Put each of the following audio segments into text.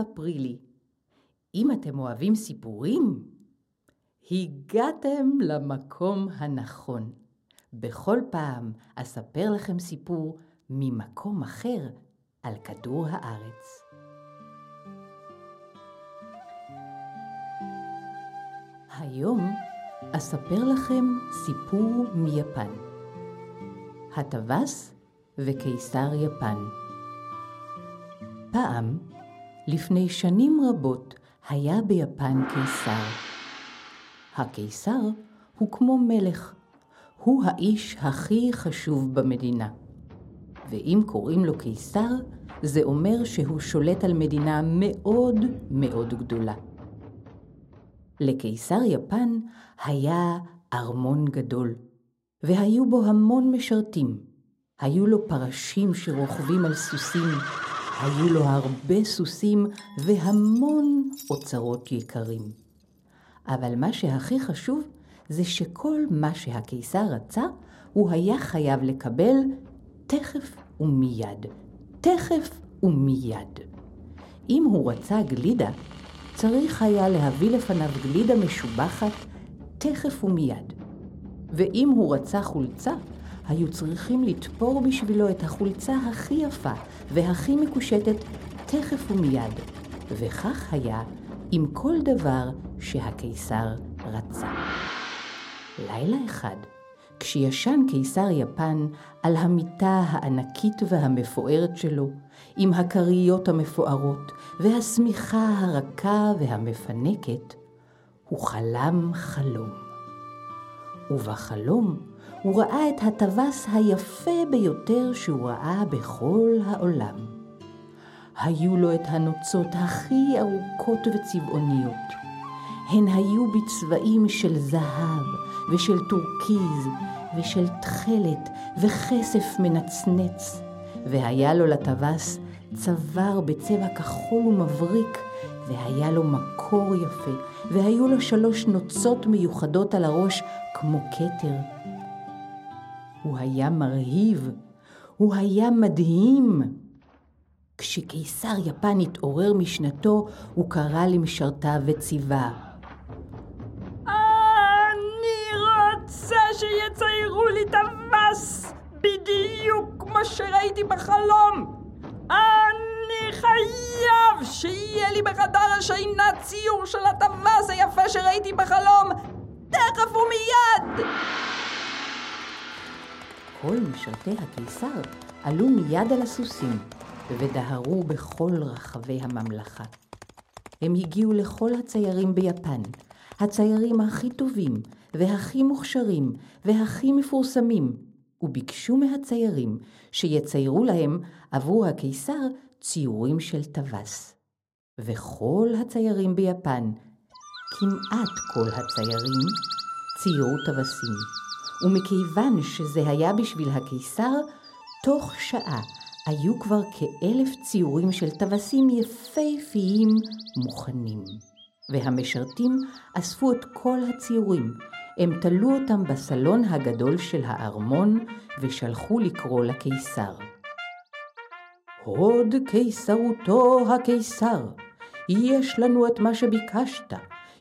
ספרי לי. אם אתם אוהבים סיפורים, הגעתם למקום הנכון. בכל פעם אספר לכם סיפור ממקום אחר על כדור הארץ. היום אספר לכם סיפור מיפן. הטווס וקיסר יפן. פעם, לפני שנים רבות, היה ביפן קיסר. הקיסר הוא כמו מלך, הוא האיש הכי חשוב במדינה. ואם קוראים לו קיסר, זה אומר שהוא שולט על מדינה מאוד מאוד גדולה. לקיסר יפן היה ארמון גדול, והיו בו המון משרתים. היו לו פרשים שרוכבים על סוסים, היו לו הרבה סוסים והמון אוצרות יקרים. אבל מה שהכי חשוב זה שכל מה שהקיסר רצה, הוא היה חייב לקבל תכף ומיד. תכף ומיד. אם הוא רצה גלידה, צריך היה להביא לפניו גלידה משובחת תכף ומיד. ואם הוא רצה חולצה, היו צריכים לתפור בשבילו את החולצה הכי יפה והכי מקושטת תכף ומיד, וכך היה עם כל דבר שהקיסר רצה. לילה אחד, כשישן קיסר יפן על המיטה הענקית והמפוארת שלו, עם הכריות המפוארות והשמיכה הרכה והמפנקת, הוא חלם חלום. ובחלום הוא ראה את הטווס היפה ביותר שהוא ראה בכל העולם. היו לו את הנוצות הכי ארוכות וצבעוניות. הן היו בצבעים של זהב ושל טורקיז ושל תכלת וכסף מנצנץ, והיה לו לטווס צוואר בצבע כחול ומבריק, והיה לו מקור יפה, והיו לו שלוש נוצות מיוחדות על הראש כמו כתר. הוא היה מרהיב, הוא היה מדהים. כשקיסר יפן התעורר משנתו, הוא קרא למשרתיו וציווה. אני רוצה שיציירו לי את המס בדיוק כמו שראיתי בחלום. אני חייב שיהיה לי בחדר השינה ציור של הטווס היפה שראיתי בחלום, תכף ומיד! כל משרתי הקיסר עלו מיד על הסוסים ודהרו בכל רחבי הממלכה. הם הגיעו לכל הציירים ביפן, הציירים הכי טובים והכי מוכשרים והכי מפורסמים, וביקשו מהציירים שיציירו להם עבור הקיסר ציורים של טווס. וכל הציירים ביפן, כמעט כל הציירים, ציירו טווסים. ומכיוון שזה היה בשביל הקיסר, תוך שעה היו כבר כאלף ציורים של טווסים יפהפיים מוכנים. והמשרתים אספו את כל הציורים, הם תלו אותם בסלון הגדול של הארמון ושלחו לקרוא לקיסר. הוד קיסרותו הקיסר, יש לנו את מה שביקשת,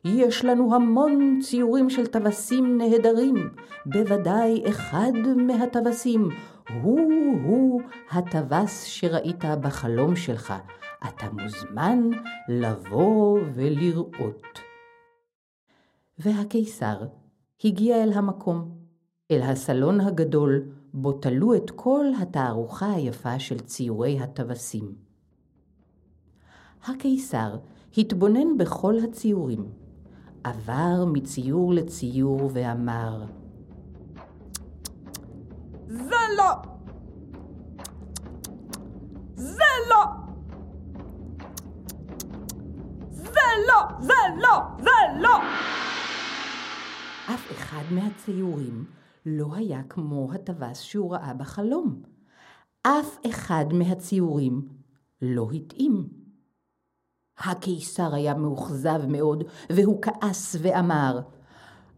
יש לנו המון ציורים של טווסים נהדרים, בוודאי אחד מהטווסים הוא-הוא הטווס שראית בחלום שלך. אתה מוזמן לבוא ולראות. והקיסר הגיע אל המקום, אל הסלון הגדול, בו תלו את כל התערוכה היפה של ציורי הטווסים. הקיסר התבונן בכל הציורים, עבר מציור לציור ואמר, זה לא! זה לא! זה לא! זה לא! זה לא! אף אחד מהציורים לא היה כמו הטווס שהוא ראה בחלום. אף אחד מהציורים לא התאים. הקיסר היה מאוכזב מאוד, והוא כעס ואמר,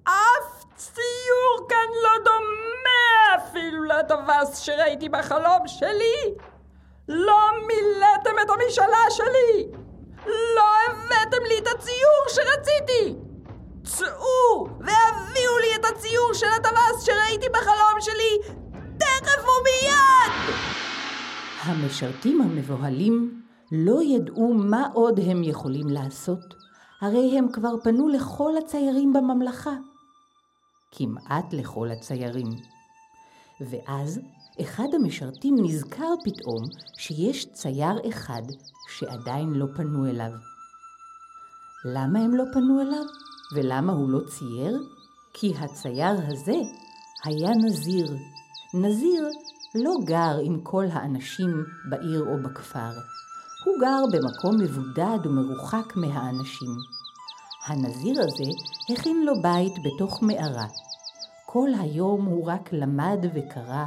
אף ציור כאן לא דומה אפילו לטווס שראיתי בחלום שלי. לא מילאתם את המשאלה שלי. לא הבאתם לי את הציור שרציתי. צאו והביאו לי את הציור של הטווס שראיתי בחלום שלי תכף ומיד! המשרתים המבוהלים לא ידעו מה עוד הם יכולים לעשות, הרי הם כבר פנו לכל הציירים בממלכה. כמעט לכל הציירים. ואז אחד המשרתים נזכר פתאום שיש צייר אחד שעדיין לא פנו אליו. למה הם לא פנו אליו? ולמה הוא לא צייר? כי הצייר הזה היה נזיר. נזיר לא גר עם כל האנשים בעיר או בכפר. הוא גר במקום מבודד ומרוחק מהאנשים. הנזיר הזה הכין לו בית בתוך מערה. כל היום הוא רק למד וקרא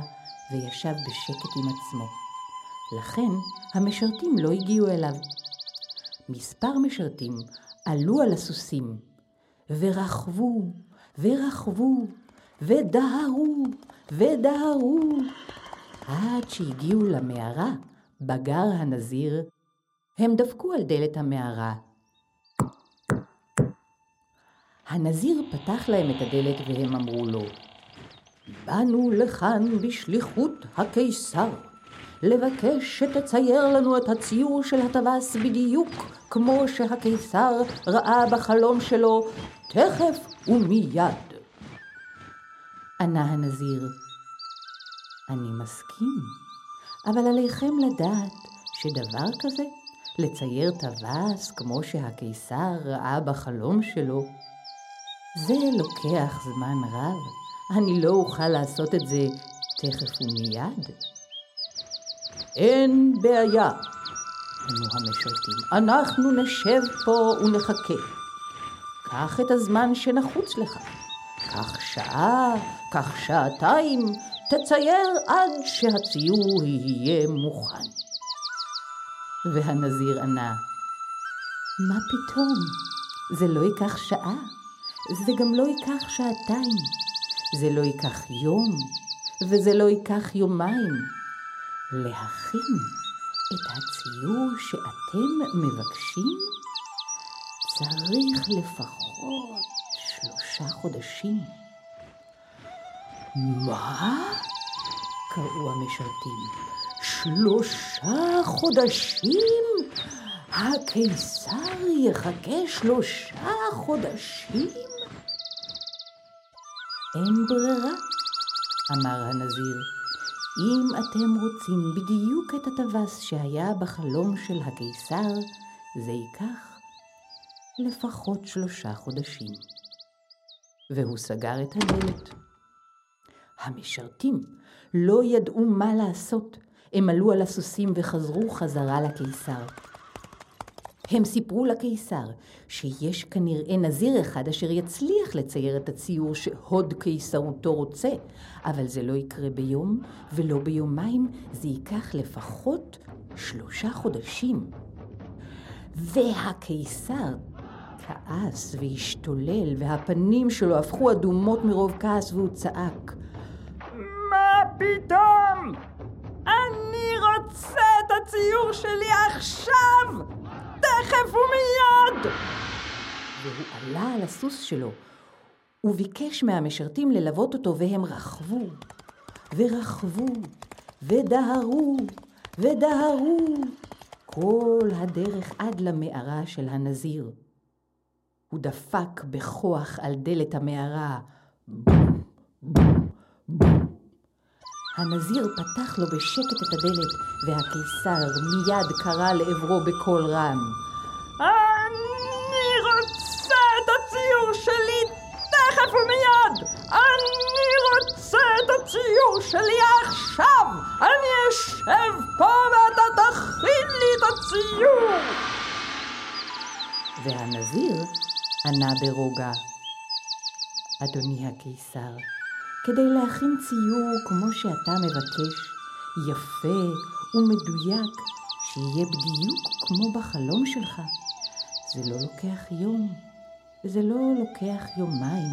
וישב בשקט עם עצמו. לכן המשרתים לא הגיעו אליו. מספר משרתים עלו על הסוסים ורכבו ורכבו ודהרו ודהרו עד שהגיעו למערה בגר הנזיר. הם דפקו על דלת המערה. הנזיר פתח להם את הדלת והם אמרו לו, באנו לכאן בשליחות הקיסר, לבקש שתצייר לנו את הציור של הטווס בדיוק כמו שהקיסר ראה בחלום שלו תכף ומיד. ענה הנזיר, אני מסכים, אבל עליכם לדעת שדבר כזה, לצייר טווס כמו שהקיסר ראה בחלום שלו, זה לוקח זמן רב. אני לא אוכל לעשות את זה תכף ומיד. אין בעיה, ענו המשרתים. אנחנו נשב פה ונחכה. קח את הזמן שנחוץ לך. קח שעה, קח שעתיים, תצייר עד שהציור יהיה מוכן. והנזיר ענה, מה פתאום? זה לא ייקח שעה, זה גם לא ייקח שעתיים, זה לא ייקח יום, וזה לא ייקח יומיים. להכין את הציור שאתם מבקשים צריך לפחות שלושה חודשים. מה? קראו המשרתים. שלושה חודשים? הקיסר יחכה שלושה חודשים? אין ברירה, אמר הנזיר. אם אתם רוצים בדיוק את הטווס שהיה בחלום של הקיסר, זה ייקח לפחות שלושה חודשים. והוא סגר את הדלת. המשרתים לא ידעו מה לעשות. הם עלו על הסוסים וחזרו חזרה לקיסר. הם סיפרו לקיסר שיש כנראה נזיר אחד אשר יצליח לצייר את הציור שהוד קיסרותו רוצה, אבל זה לא יקרה ביום ולא ביומיים, זה ייקח לפחות שלושה חודשים. והקיסר כעס והשתולל, והפנים שלו הפכו אדומות מרוב כעס והוא צעק. מה פתאום? רוצה את הציור שלי עכשיו! תכף ומיד! והוא עלה על הסוס שלו, וביקש מהמשרתים ללוות אותו, והם רכבו, ורכבו, ודהרו, ודהרו, כל הדרך עד למערה של הנזיר. הוא דפק בכוח על דלת המערה. בום, בום. הנזיר פתח לו בשקט את הדלת, והקיסר מיד קרא לעברו בקול רם. אני רוצה את הציור שלי תכף ומיד! אני רוצה את הציור שלי עכשיו! אני אשב פה ואתה תכין לי את הציור! והנזיר ענה ברוגע, אדוני הקיסר, כדי להכין ציור כמו שאתה מבקש, יפה ומדויק, שיהיה בדיוק כמו בחלום שלך, זה לא לוקח יום, וזה לא לוקח יומיים,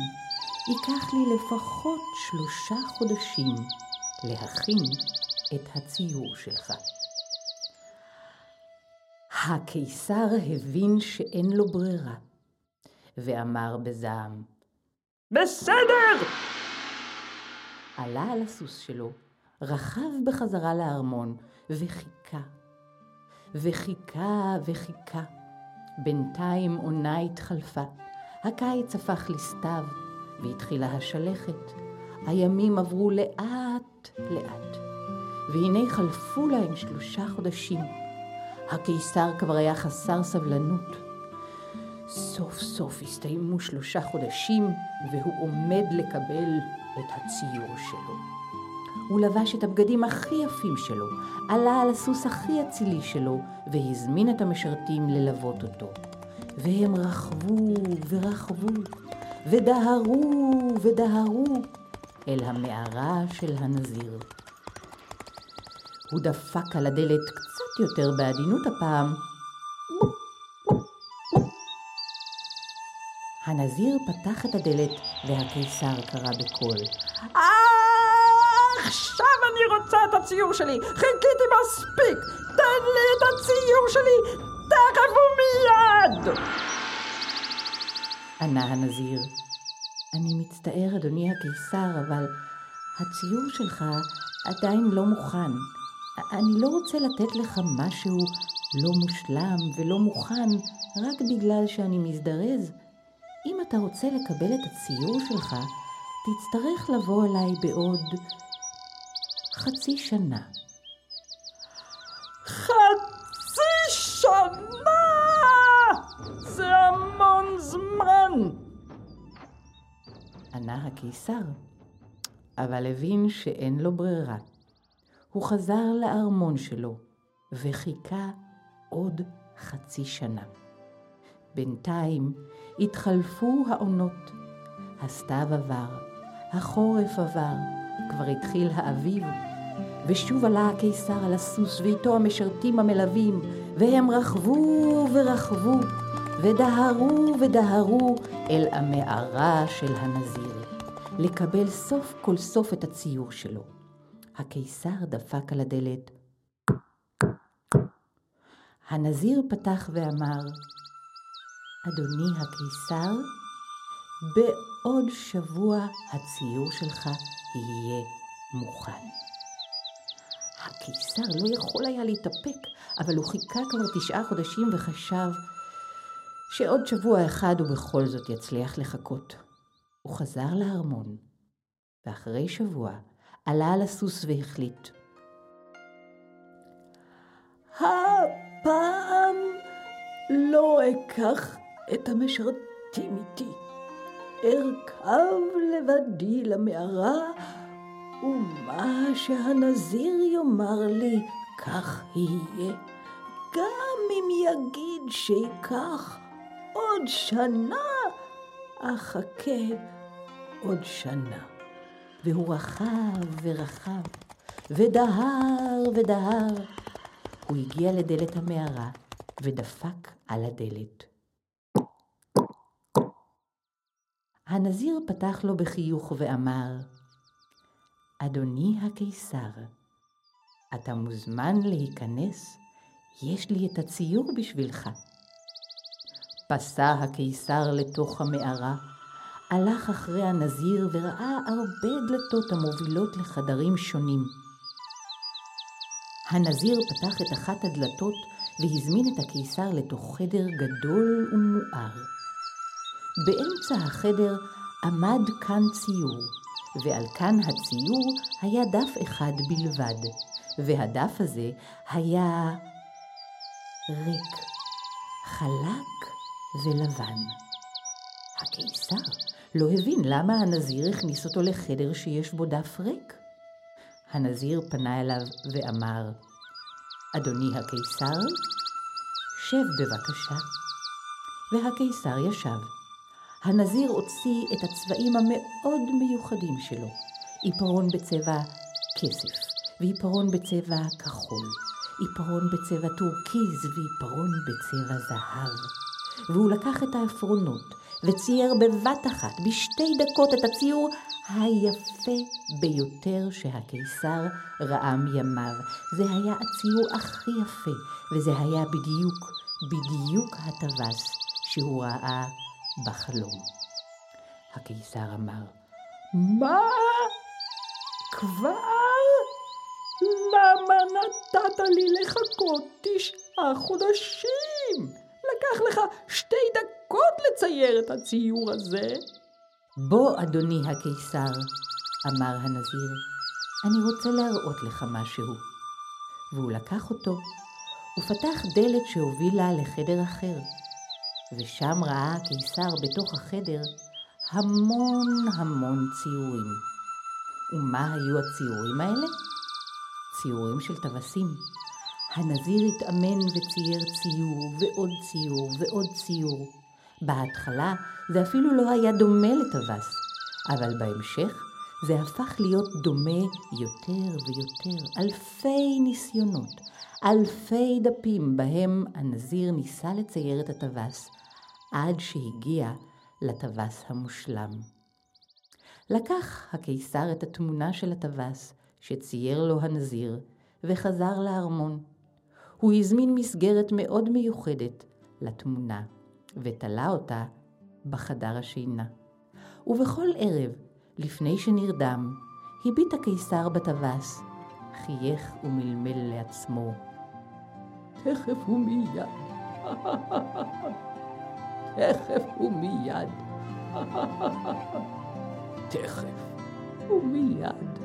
ייקח לי לפחות שלושה חודשים להכין את הציור שלך. הקיסר הבין שאין לו ברירה, ואמר בזעם, בסדר! עלה על הסוס שלו, רכב בחזרה לארמון, וחיכה. וחיכה וחיכה. בינתיים עונה התחלפה, הקיץ הפך לסתיו, והתחילה השלכת. הימים עברו לאט לאט, והנה חלפו להם שלושה חודשים. הקיסר כבר היה חסר סבלנות. סוף סוף הסתיימו שלושה חודשים, והוא עומד לקבל את הציור שלו. הוא לבש את הבגדים הכי יפים שלו, עלה על הסוס הכי אצילי שלו, והזמין את המשרתים ללוות אותו. והם רכבו ורכבו, ודהרו ודהרו אל המערה של הנזיר. הוא דפק על הדלת קצת יותר בעדינות הפעם. הנזיר פתח את הדלת והקיסר קרא בקול. עכשיו אני רוצה את הציור שלי! חיכיתי מספיק! תן לי את הציור שלי! תכף ומיד! ענה הנזיר. אני מצטער, אדוני הקיסר, אבל הציור שלך עדיין לא מוכן. אני לא רוצה לתת לך משהו לא מושלם ולא מוכן רק בגלל שאני מזדרז. אם אתה רוצה לקבל את הציור שלך, תצטרך לבוא אליי בעוד חצי שנה. חצי שנה! זה המון זמן! ענה הקיסר, אבל הבין שאין לו ברירה. הוא חזר לארמון שלו וחיכה עוד חצי שנה. בינתיים התחלפו העונות. הסתיו עבר, החורף עבר, כבר התחיל האביב, ושוב עלה הקיסר על הסוס ואיתו המשרתים המלווים, והם רכבו ורכבו, ודהרו ודהרו אל המערה של הנזיר, לקבל סוף כל סוף את הציור שלו. הקיסר דפק על הדלת. הנזיר פתח ואמר, אדוני הקיסר, בעוד שבוע הציור שלך יהיה מוכן. הקיסר לא יכול היה להתאפק, אבל הוא חיכה כבר תשעה חודשים וחשב שעוד שבוע אחד הוא בכל זאת יצליח לחכות. הוא חזר לארמון, ואחרי שבוע עלה על הסוס והחליט. הפעם לא אקח את המשרתים איתי. ארכב לבדי למערה, ומה שהנזיר יאמר לי, כך יהיה. גם אם יגיד שייקח עוד שנה, אחכה עוד שנה. והוא רכב ורכב, ודהר ודהר. הוא הגיע לדלת המערה ודפק על הדלת. הנזיר פתח לו בחיוך ואמר, אדוני הקיסר, אתה מוזמן להיכנס, יש לי את הציור בשבילך. פסע הקיסר לתוך המערה, הלך אחרי הנזיר וראה הרבה דלתות המובילות לחדרים שונים. הנזיר פתח את אחת הדלתות והזמין את הקיסר לתוך חדר גדול ומואר. באמצע החדר עמד כאן ציור, ועל כאן הציור היה דף אחד בלבד, והדף הזה היה ריק, חלק ולבן. הקיסר לא הבין למה הנזיר הכניס אותו לחדר שיש בו דף ריק. הנזיר פנה אליו ואמר, אדוני הקיסר, שב בבקשה. והקיסר ישב. הנזיר הוציא את הצבעים המאוד מיוחדים שלו, עיפרון בצבע כסף, ועיפרון בצבע כחול, עיפרון בצבע טורקיז ועיפרון בצבע זהב. והוא לקח את העפרונות וצייר בבת אחת, בשתי דקות, את הציור היפה ביותר שהקיסר ראה מימיו. זה היה הציור הכי יפה, וזה היה בדיוק, בדיוק הטווס שהוא ראה בחלום. הקיסר אמר, מה? כבר? למה נתת לי לחכות תשעה חודשים? לקח לך שתי דקות לצייר את הציור הזה. בוא, אדוני הקיסר, אמר הנזיר, אני רוצה להראות לך משהו. והוא לקח אותו ופתח דלת שהובילה לחדר אחר, ושם ראה הקיסר בתוך החדר המון המון ציורים. ומה היו הציורים האלה? ציורים של טווסים. הנזיר התאמן וצייר ציור ועוד ציור ועוד ציור. בהתחלה זה אפילו לא היה דומה לטווס, אבל בהמשך זה הפך להיות דומה יותר ויותר. אלפי ניסיונות, אלפי דפים בהם הנזיר ניסה לצייר את הטווס, עד שהגיע לטווס המושלם. לקח הקיסר את התמונה של הטווס שצייר לו הנזיר, וחזר לארמון. הוא הזמין מסגרת מאוד מיוחדת לתמונה, ותלה אותה בחדר השינה. ובכל ערב, לפני שנרדם, הביט הקיסר בטווס, חייך ומלמל לעצמו. תכף ומיד, תכף ומיד, תכף ומיד.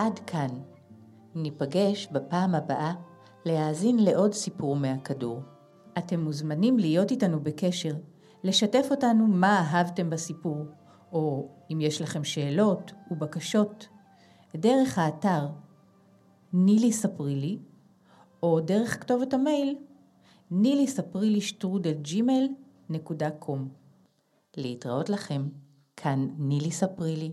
עד כאן. ניפגש בפעם הבאה להאזין לעוד סיפור מהכדור. אתם מוזמנים להיות איתנו בקשר, לשתף אותנו מה אהבתם בסיפור, או אם יש לכם שאלות ובקשות, דרך האתר נילי ספרי לי, או דרך כתובת המייל נילי ספרי לי שטרודל ג'ימל נקודה קום. להתראות לכם, כאן נילי ספרי לי.